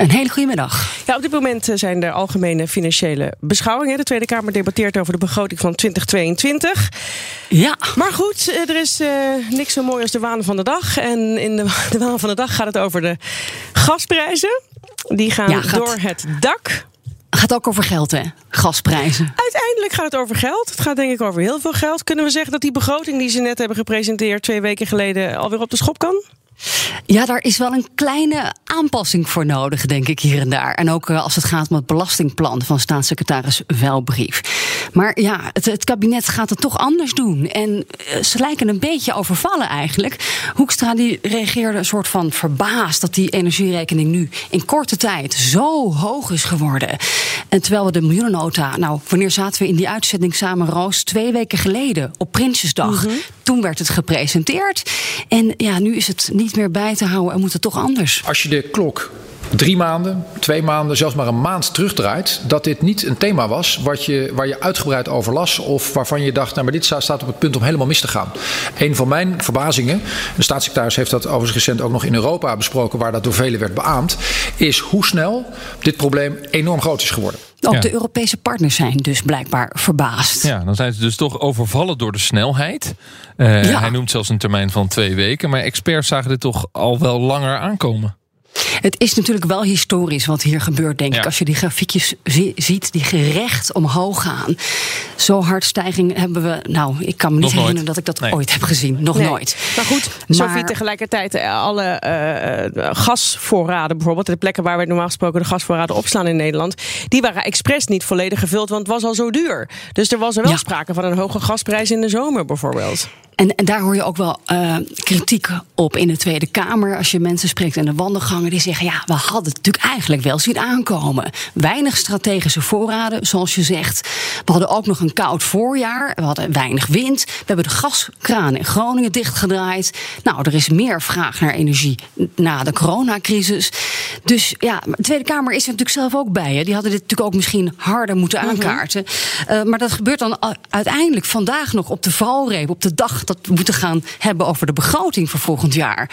Een hele goede middag. Ja, op dit moment eh, zijn er algemene financiële beschouwingen. De Tweede Kamer debatteert over de begroting van 2022. Ja. Maar goed, eh, er is uh, niks zo mooi als de waan van de dag. En in de, de waan van de dag gaat het over de gasprijzen. Die gaan Ja, gaat- door het dak. Gaat ook over geld, hè? Gasprijzen. Uiteindelijk gaat het over geld. Het gaat denk ik over heel veel geld. Kunnen we zeggen dat die begroting die ze net hebben gepresenteerd... twee weken geleden alweer op de schop kan? Ja, daar is wel een kleine aanpassing voor nodig, denk ik, hier en daar. En ook eh, als het gaat om het belastingplan van staatssecretaris Welbrief. Maar ja, het, het kabinet gaat het toch anders doen. En eh, ze lijken een beetje overvallen eigenlijk. Hoekstra die reageerde een soort van verbaasd dat die energierekening nu in korte tijd zo hoog is geworden. En terwijl we de miljoenennota, nou, wanneer zaten we in die uitzending samen, Roos? Twee weken geleden op Prinsjesdag. Toen werd het gepresenteerd. En ja, nu is het niet meer bij te houden en moet het toch anders. Als je de klok drie maanden, twee maanden, zelfs maar een maand terugdraait, dat dit niet een thema was wat je, waar je uitgebreid over las of waarvan je dacht, nou maar dit sta- staat op het punt om helemaal mis te gaan. Een van mijn verbazingen, de staatssecretaris heeft dat overigens recent ook nog in Europa besproken, waar dat door velen werd beaamd, is hoe snel dit probleem enorm groot is geworden. Ook Ja. de Europese partners zijn dus blijkbaar verbaasd. Ja, dan zijn ze dus toch overvallen door de snelheid. Eh, Ja. Hij noemt zelfs een termijn van twee weken. Maar experts zagen dit toch al wel langer aankomen. Het is natuurlijk wel historisch wat hier gebeurt, denk Ja. ik. Als je die grafiekjes zi- ziet die gerecht omhoog gaan. Zo hard stijging hebben we. Nou, ik kan me niet Nog nooit. herinneren dat ik dat Nee. ooit heb gezien. Nog Nee. nooit. Maar goed, Maar- Sophie, tegelijkertijd eh, alle eh, gasvoorraden bijvoorbeeld... de plekken waar we normaal gesproken de gasvoorraden opslaan in Nederland... die waren expres niet volledig gevuld, want het was al zo duur. Dus er was er wel Ja. sprake van een hoge gasprijs in de zomer bijvoorbeeld. En, en daar hoor je ook wel eh, kritiek op in de Tweede Kamer. Als je mensen spreekt in de wandelgangen, die zeggen: ja, we hadden het natuurlijk eigenlijk wel zien aankomen. Weinig strategische voorraden, zoals je zegt. We hadden ook nog een koud voorjaar. We hadden weinig wind. We hebben de gaskraan in Groningen dichtgedraaid. Nou, er is meer vraag naar energie na de coronacrisis. Dus ja, de Tweede Kamer is er natuurlijk zelf ook bij. Hè. Die hadden dit natuurlijk ook misschien harder moeten aankaarten. Eh, maar dat gebeurt dan u- uiteindelijk vandaag nog op de valreep, op de dag dat we moeten gaan hebben over de begroting voor volgend jaar.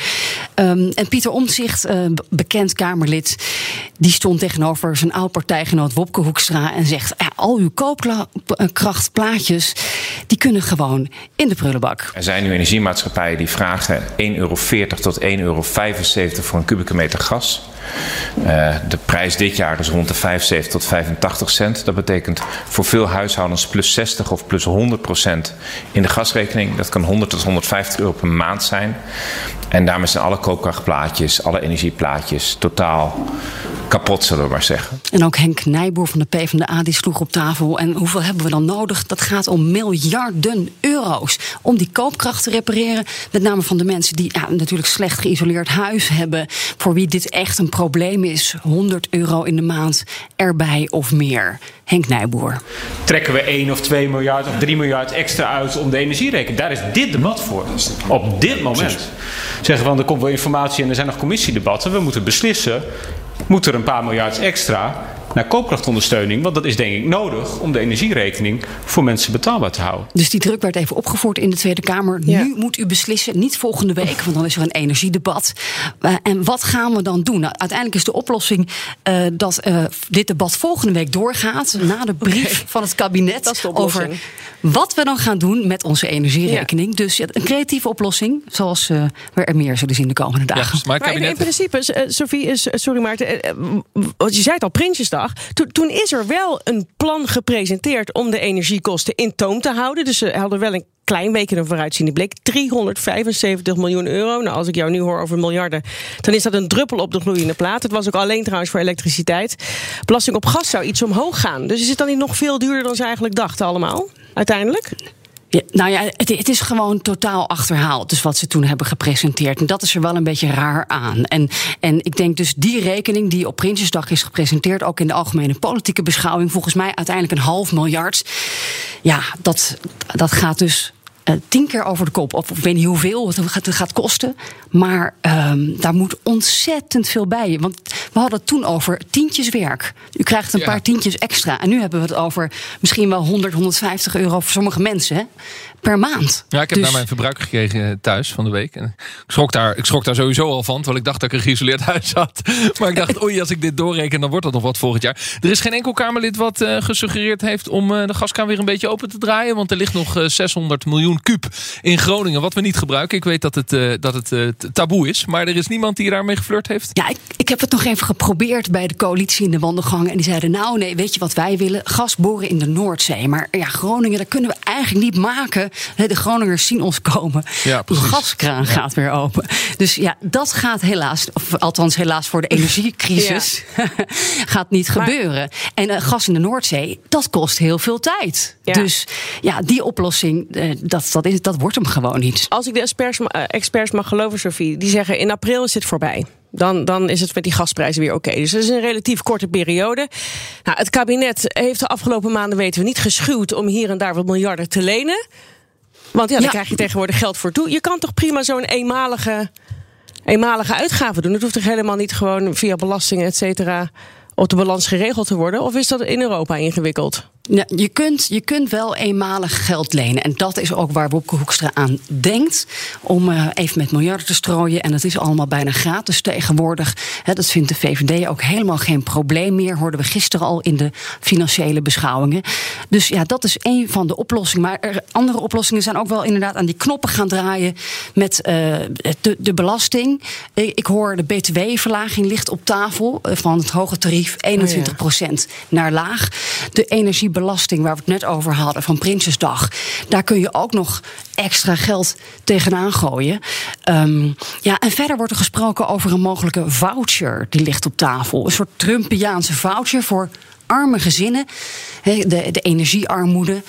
Ehm, en Pieter Omtzigt, eh, bekend Kamerlid, die stond tegenover zijn oud-partijgenoot Wopke Hoekstra en zegt: ja, al uw koopkrachtplaatjes, die kunnen gewoon in de prullenbak. Er zijn nu energiemaatschappijen die vragen 1,40 euro tot 1,75 euro voor een kubieke meter gas. Eh, de prijs dit jaar is rond de 75 tot 85 cent. Dat betekent voor veel huishoudens plus 60 of plus 100 procent in de gasrekening. Dat kan 100 tot 150 euro per maand zijn. En daarmee zijn alle koopkrachtplaatjes, alle energieplaatjes totaal kapot, zullen we maar zeggen. En ook Henk Nijboer van de PvdA die sloeg op tafel. En hoeveel hebben we dan nodig? Dat gaat om miljarden euro's. Om die koopkracht te repareren. Met name van de mensen die ja, natuurlijk slecht geïsoleerd huis hebben. Voor wie dit echt een probleem is. 100 euro in de maand erbij of meer. Henk Nijboer. trekken we 1 of 2 miljard of 3 miljard extra uit om de energierekening. Daar is dit debat voor. Op dit moment. Zeggen van er komt wel informatie en er zijn nog commissiedebatten. We moeten beslissen. Moet er een paar miljard extra naar koopkrachtondersteuning? Want dat is denk ik nodig om de energierekening voor mensen betaalbaar te houden. Dus die druk werd even opgevoerd in de Tweede Kamer. Ja. Nu moet u beslissen, niet volgende week, want dan is er een energiedebat. Eh, en wat gaan we dan doen? Nou, uiteindelijk is de oplossing eh, dat eh, dit debat volgende week doorgaat. Na de brief van het kabinet over wat we dan gaan doen met onze energierekening. Dus ja, een creatieve oplossing, zoals eh, we er meer zullen zien de komende Ja, dagen. maar in, principe, Sophie, is, sorry Maarten, wat je zei het al, Prinsjesdag. Toen, is er wel een plan gepresenteerd om de energiekosten in toom te houden. Dus ze hadden wel een klein beetje een vooruitziende blik. 375 miljoen euro. Nou, als ik jou nu hoor over miljarden, dan is dat een druppel op de gloeiende plaat. Het was ook alleen trouwens voor elektriciteit. Belasting op gas zou iets omhoog gaan. Dus is het dan niet nog veel duurder dan ze eigenlijk dachten allemaal? Uiteindelijk? Nou ja, het, het, is gewoon totaal achterhaald. Dus wat ze toen hebben gepresenteerd. En dat is er wel een beetje raar aan. En, en ik denk dus die rekening die op Prinsjesdag is gepresenteerd, ook in de algemene politieke beschouwing, volgens mij uiteindelijk een half miljard. Ja, dat, dat gaat dus uh, tien keer over de kop. Of ik weet niet hoeveel het gaat, het gaat kosten. Maar um, daar moet ontzettend veel bij. Want we hadden het toen over tientjes werk. U krijgt een ja. paar tientjes extra. En nu hebben we het over misschien wel 100, 150 euro voor sommige mensen. Hè? Per maand. Ja, ik heb dus... naar mijn verbruik gekregen thuis van de week. En ik, schrok daar, ik schrok daar sowieso al van. Terwijl ik dacht dat ik een geïsoleerd huis had. Maar ik dacht, oei, als ik dit doorreken, dan wordt dat nog wat volgend jaar. Er is geen enkel Kamerlid wat uh, gesuggereerd heeft om uh, de gaskraan weer een beetje open te draaien. Want er ligt nog uh, 600 miljoen kuub in Groningen. Wat we niet gebruiken. Ik weet dat het, dat het taboe is. Maar er is niemand die daarmee geflirt heeft. Ja, ik, ik heb het nog even geprobeerd bij de coalitie in de wandelgangen. En die zeiden, nou nee, weet je wat wij willen? Gas boren in de Noordzee. Maar ja, Groningen, dat kunnen we eigenlijk niet maken. De Groningers zien ons komen. Ja, de gaskraan ja. gaat weer open. Dus ja, dat gaat helaas, of althans helaas voor de energiecrisis, ja. gaat niet maar, gebeuren. En uh, gas in de Noordzee, dat kost heel veel tijd. Ja. Dus ja, die oplossing, uh, dat, dat, is, dat wordt hem gewoon niet. Als ik de experts, uh, experts mag geloven, Die zeggen in april is dit voorbij. Dan, dan is het met die gasprijzen weer oké. Okay. Dus dat is een relatief korte periode. Nou, het kabinet heeft de afgelopen maanden, weten we, niet geschuwd om hier en daar wat miljarden te lenen. Want ja, daar ja. krijg je tegenwoordig geld voor toe. Je kan toch prima zo'n eenmalige, eenmalige uitgave doen? Het hoeft toch helemaal niet gewoon via belastingen, et cetera, op de balans geregeld te worden? Of is dat in Europa ingewikkeld? Ja, je, kunt, je kunt wel eenmalig geld lenen. En dat is ook waar Wopke Hoekstra aan denkt. Om uh, even met miljarden te strooien. En dat is allemaal bijna gratis tegenwoordig. He, dat vindt de VVD ook helemaal geen probleem meer. Hoorden we gisteren al in de financiële beschouwingen. Dus ja, dat is een van de oplossingen. Maar er, andere oplossingen zijn ook wel inderdaad aan die knoppen gaan draaien. Met uh, de, de belasting. Ik, hoor de BTW-verlaging ligt op tafel. Uh, van het hoge tarief 21 procent oh ja. naar laag. De energie belasting waar we het net over hadden van Prinsjesdag. Daar kun je ook nog extra geld tegenaan gooien. Um, ja, en verder wordt er gesproken over een mogelijke voucher die ligt op tafel. Een soort Trumpiaanse voucher voor arme gezinnen. De, de energiearmoede.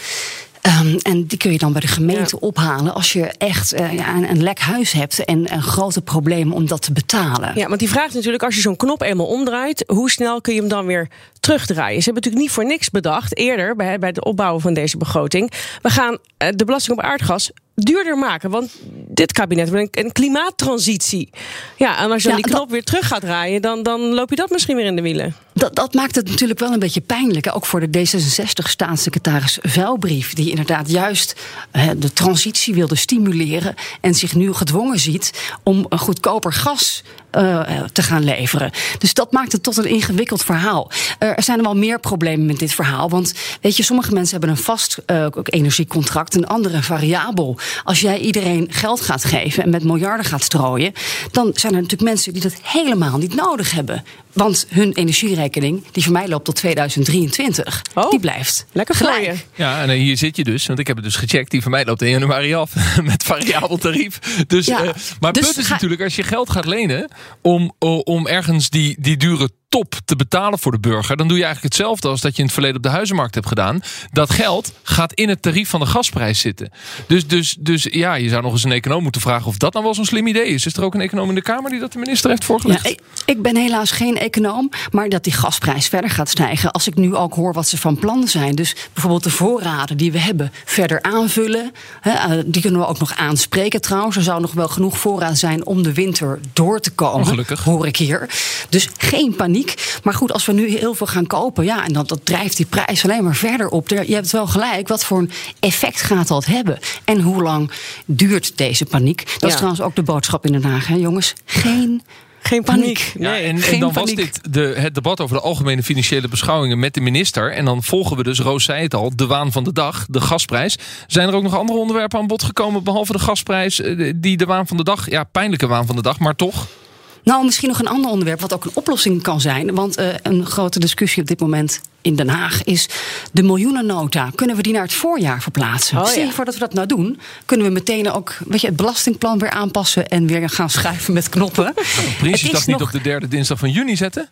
Um, en die kun je dan bij de gemeente ja. ophalen als je echt uh, ja, een, een, lek huis hebt en een grote probleem om dat te betalen. Ja, want die vraag is natuurlijk, als je zo'n knop eenmaal omdraait, hoe snel kun je hem dan weer terugdraaien? Ze hebben natuurlijk niet voor niks bedacht, eerder bij, bij het opbouwen van deze begroting. We gaan uh, de belasting op aardgas duurder maken. Want dit kabinet wil een, een klimaattransitie. Ja, en als je ja, die knop dat... weer terug gaat draaien, dan, dan loop je dat misschien weer in de wielen. Dat, dat maakt het natuurlijk wel een beetje pijnlijk. Ook voor de D66-staatssecretaris Vuilbrief. Die inderdaad juist uh, de transitie wilde stimuleren. En zich nu gedwongen ziet om goedkoper gas uh, te gaan leveren. Dus dat maakt het tot een ingewikkeld verhaal. Uh, er zijn er wel meer problemen met dit verhaal. Want weet je, sommige mensen hebben een vast uh, energiecontract, een andere variabel. Als jij iedereen geld gaat geven en met miljarden gaat strooien, dan zijn er natuurlijk mensen die dat helemaal niet nodig hebben. Want hun energierekening, die voor mij loopt tot 2023, oh, die blijft lekker gelijk. voor. Ja, en hier zit je dus, want ik heb het dus gecheckt. Die van mij loopt in januari af met variabel tarief. Dus, ja, uh, maar het dus punt is natuurlijk, als je geld gaat lenen om, om ergens die, die dure top te betalen voor de burger, dan doe je eigenlijk hetzelfde als dat je in het verleden op de huizenmarkt hebt gedaan. Dat geld gaat in het tarief van de gasprijs zitten. Dus, dus, dus ja, je zou nog eens een econoom moeten vragen of dat nou wel zo'n slim idee is. Is er ook een econoom in de Kamer die dat de minister heeft voorgelegd? Ja, ik, ik, ben helaas geen econoom, maar dat die gasprijs verder gaat stijgen. Als ik nu ook hoor wat ze van plan zijn. Dus bijvoorbeeld de voorraden die we hebben verder aanvullen. Hè, die kunnen we ook nog aanspreken trouwens. Er zou nog wel genoeg voorraad zijn om de winter door te komen. Gelukkig. Hoor ik hier. Dus geen paniek. Maar goed, als we nu heel veel gaan kopen, ja, en dat, dat drijft die prijs alleen maar verder op. Je hebt wel gelijk, wat voor een effect gaat dat hebben? En hoe lang duurt deze paniek? Dat ja. is trouwens ook de boodschap in Den Haag, hè, jongens. Geen geen paniek. Nee, ja, en, en, dan paniek. was dit de, het debat over de algemene financiële beschouwingen met de minister. En dan volgen we dus, Roos zei het al, de waan van de dag, de gasprijs. Zijn er ook nog andere onderwerpen aan bod gekomen, behalve de gasprijs, die de waan van de dag, ja, pijnlijke waan van de dag, maar toch? Nou, misschien nog een ander onderwerp wat ook een oplossing kan zijn. Want uh, een grote discussie op dit moment in Den Haag is de miljoenennota. Kunnen we die naar het voorjaar verplaatsen? Oh, Stel je ja. voor dat we dat nou doen, kunnen we meteen ook weet je, het belastingplan weer aanpassen en weer gaan schuiven met knoppen. Oh, Prinsjesdag niet nog... op de derde dinsdag van juni zetten?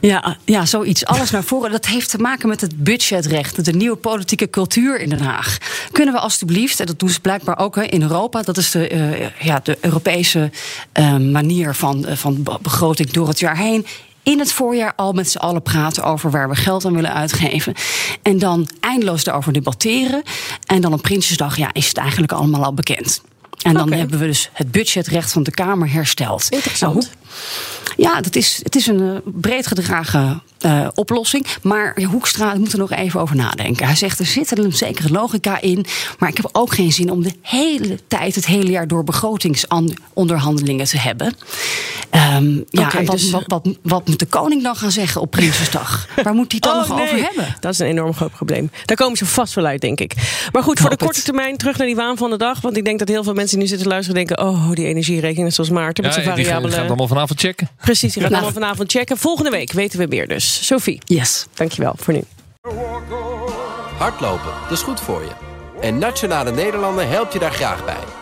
Ja, ja, zoiets. Alles naar voren. Dat heeft te maken met het budgetrecht. De nieuwe politieke cultuur in Den Haag. Kunnen we alstublieft, en dat doen ze blijkbaar ook in Europa. Dat is de, uh, ja, de Europese uh, manier van, uh, van begroting door het jaar heen in het voorjaar al met z'n allen praten over waar we geld aan willen uitgeven. En dan eindeloos daarover debatteren. En dan op Prinsjesdag ja, is het eigenlijk allemaal al bekend. En dan okay. hebben we dus het budgetrecht van de Kamer hersteld. Interessant. Nou, ja, dat is, het is een breed gedragen uh, oplossing. Maar Hoekstra moet er nog even over nadenken. Hij zegt er zit een zekere logica in. Maar ik heb ook geen zin om de hele tijd, het hele jaar door begrotingsonderhandelingen te hebben. Um, ja, okay, en wat, dus, wat, wat, wat, moet de koning dan gaan zeggen op Prinsjesdag? Waar moet hij het dan oh, nog nee. over hebben? Dat is een enorm groot probleem. Daar komen ze vast wel uit, denk ik. Maar goed, voor de korte termijn terug naar die waan van de dag. Want ik denk dat heel veel mensen die nu zitten luisteren denken... oh, die energierekening zoals Maarten met Ja, zijn die gaan- variabele... die gaat allemaal vanavond checken. Precies, die gaat Nou. allemaal vanavond checken. Volgende week weten we meer dus. Sophie, Yes. dankjewel voor nu. Hardlopen, dat is goed voor je. En Nationale Nederlanden helpt je daar graag bij.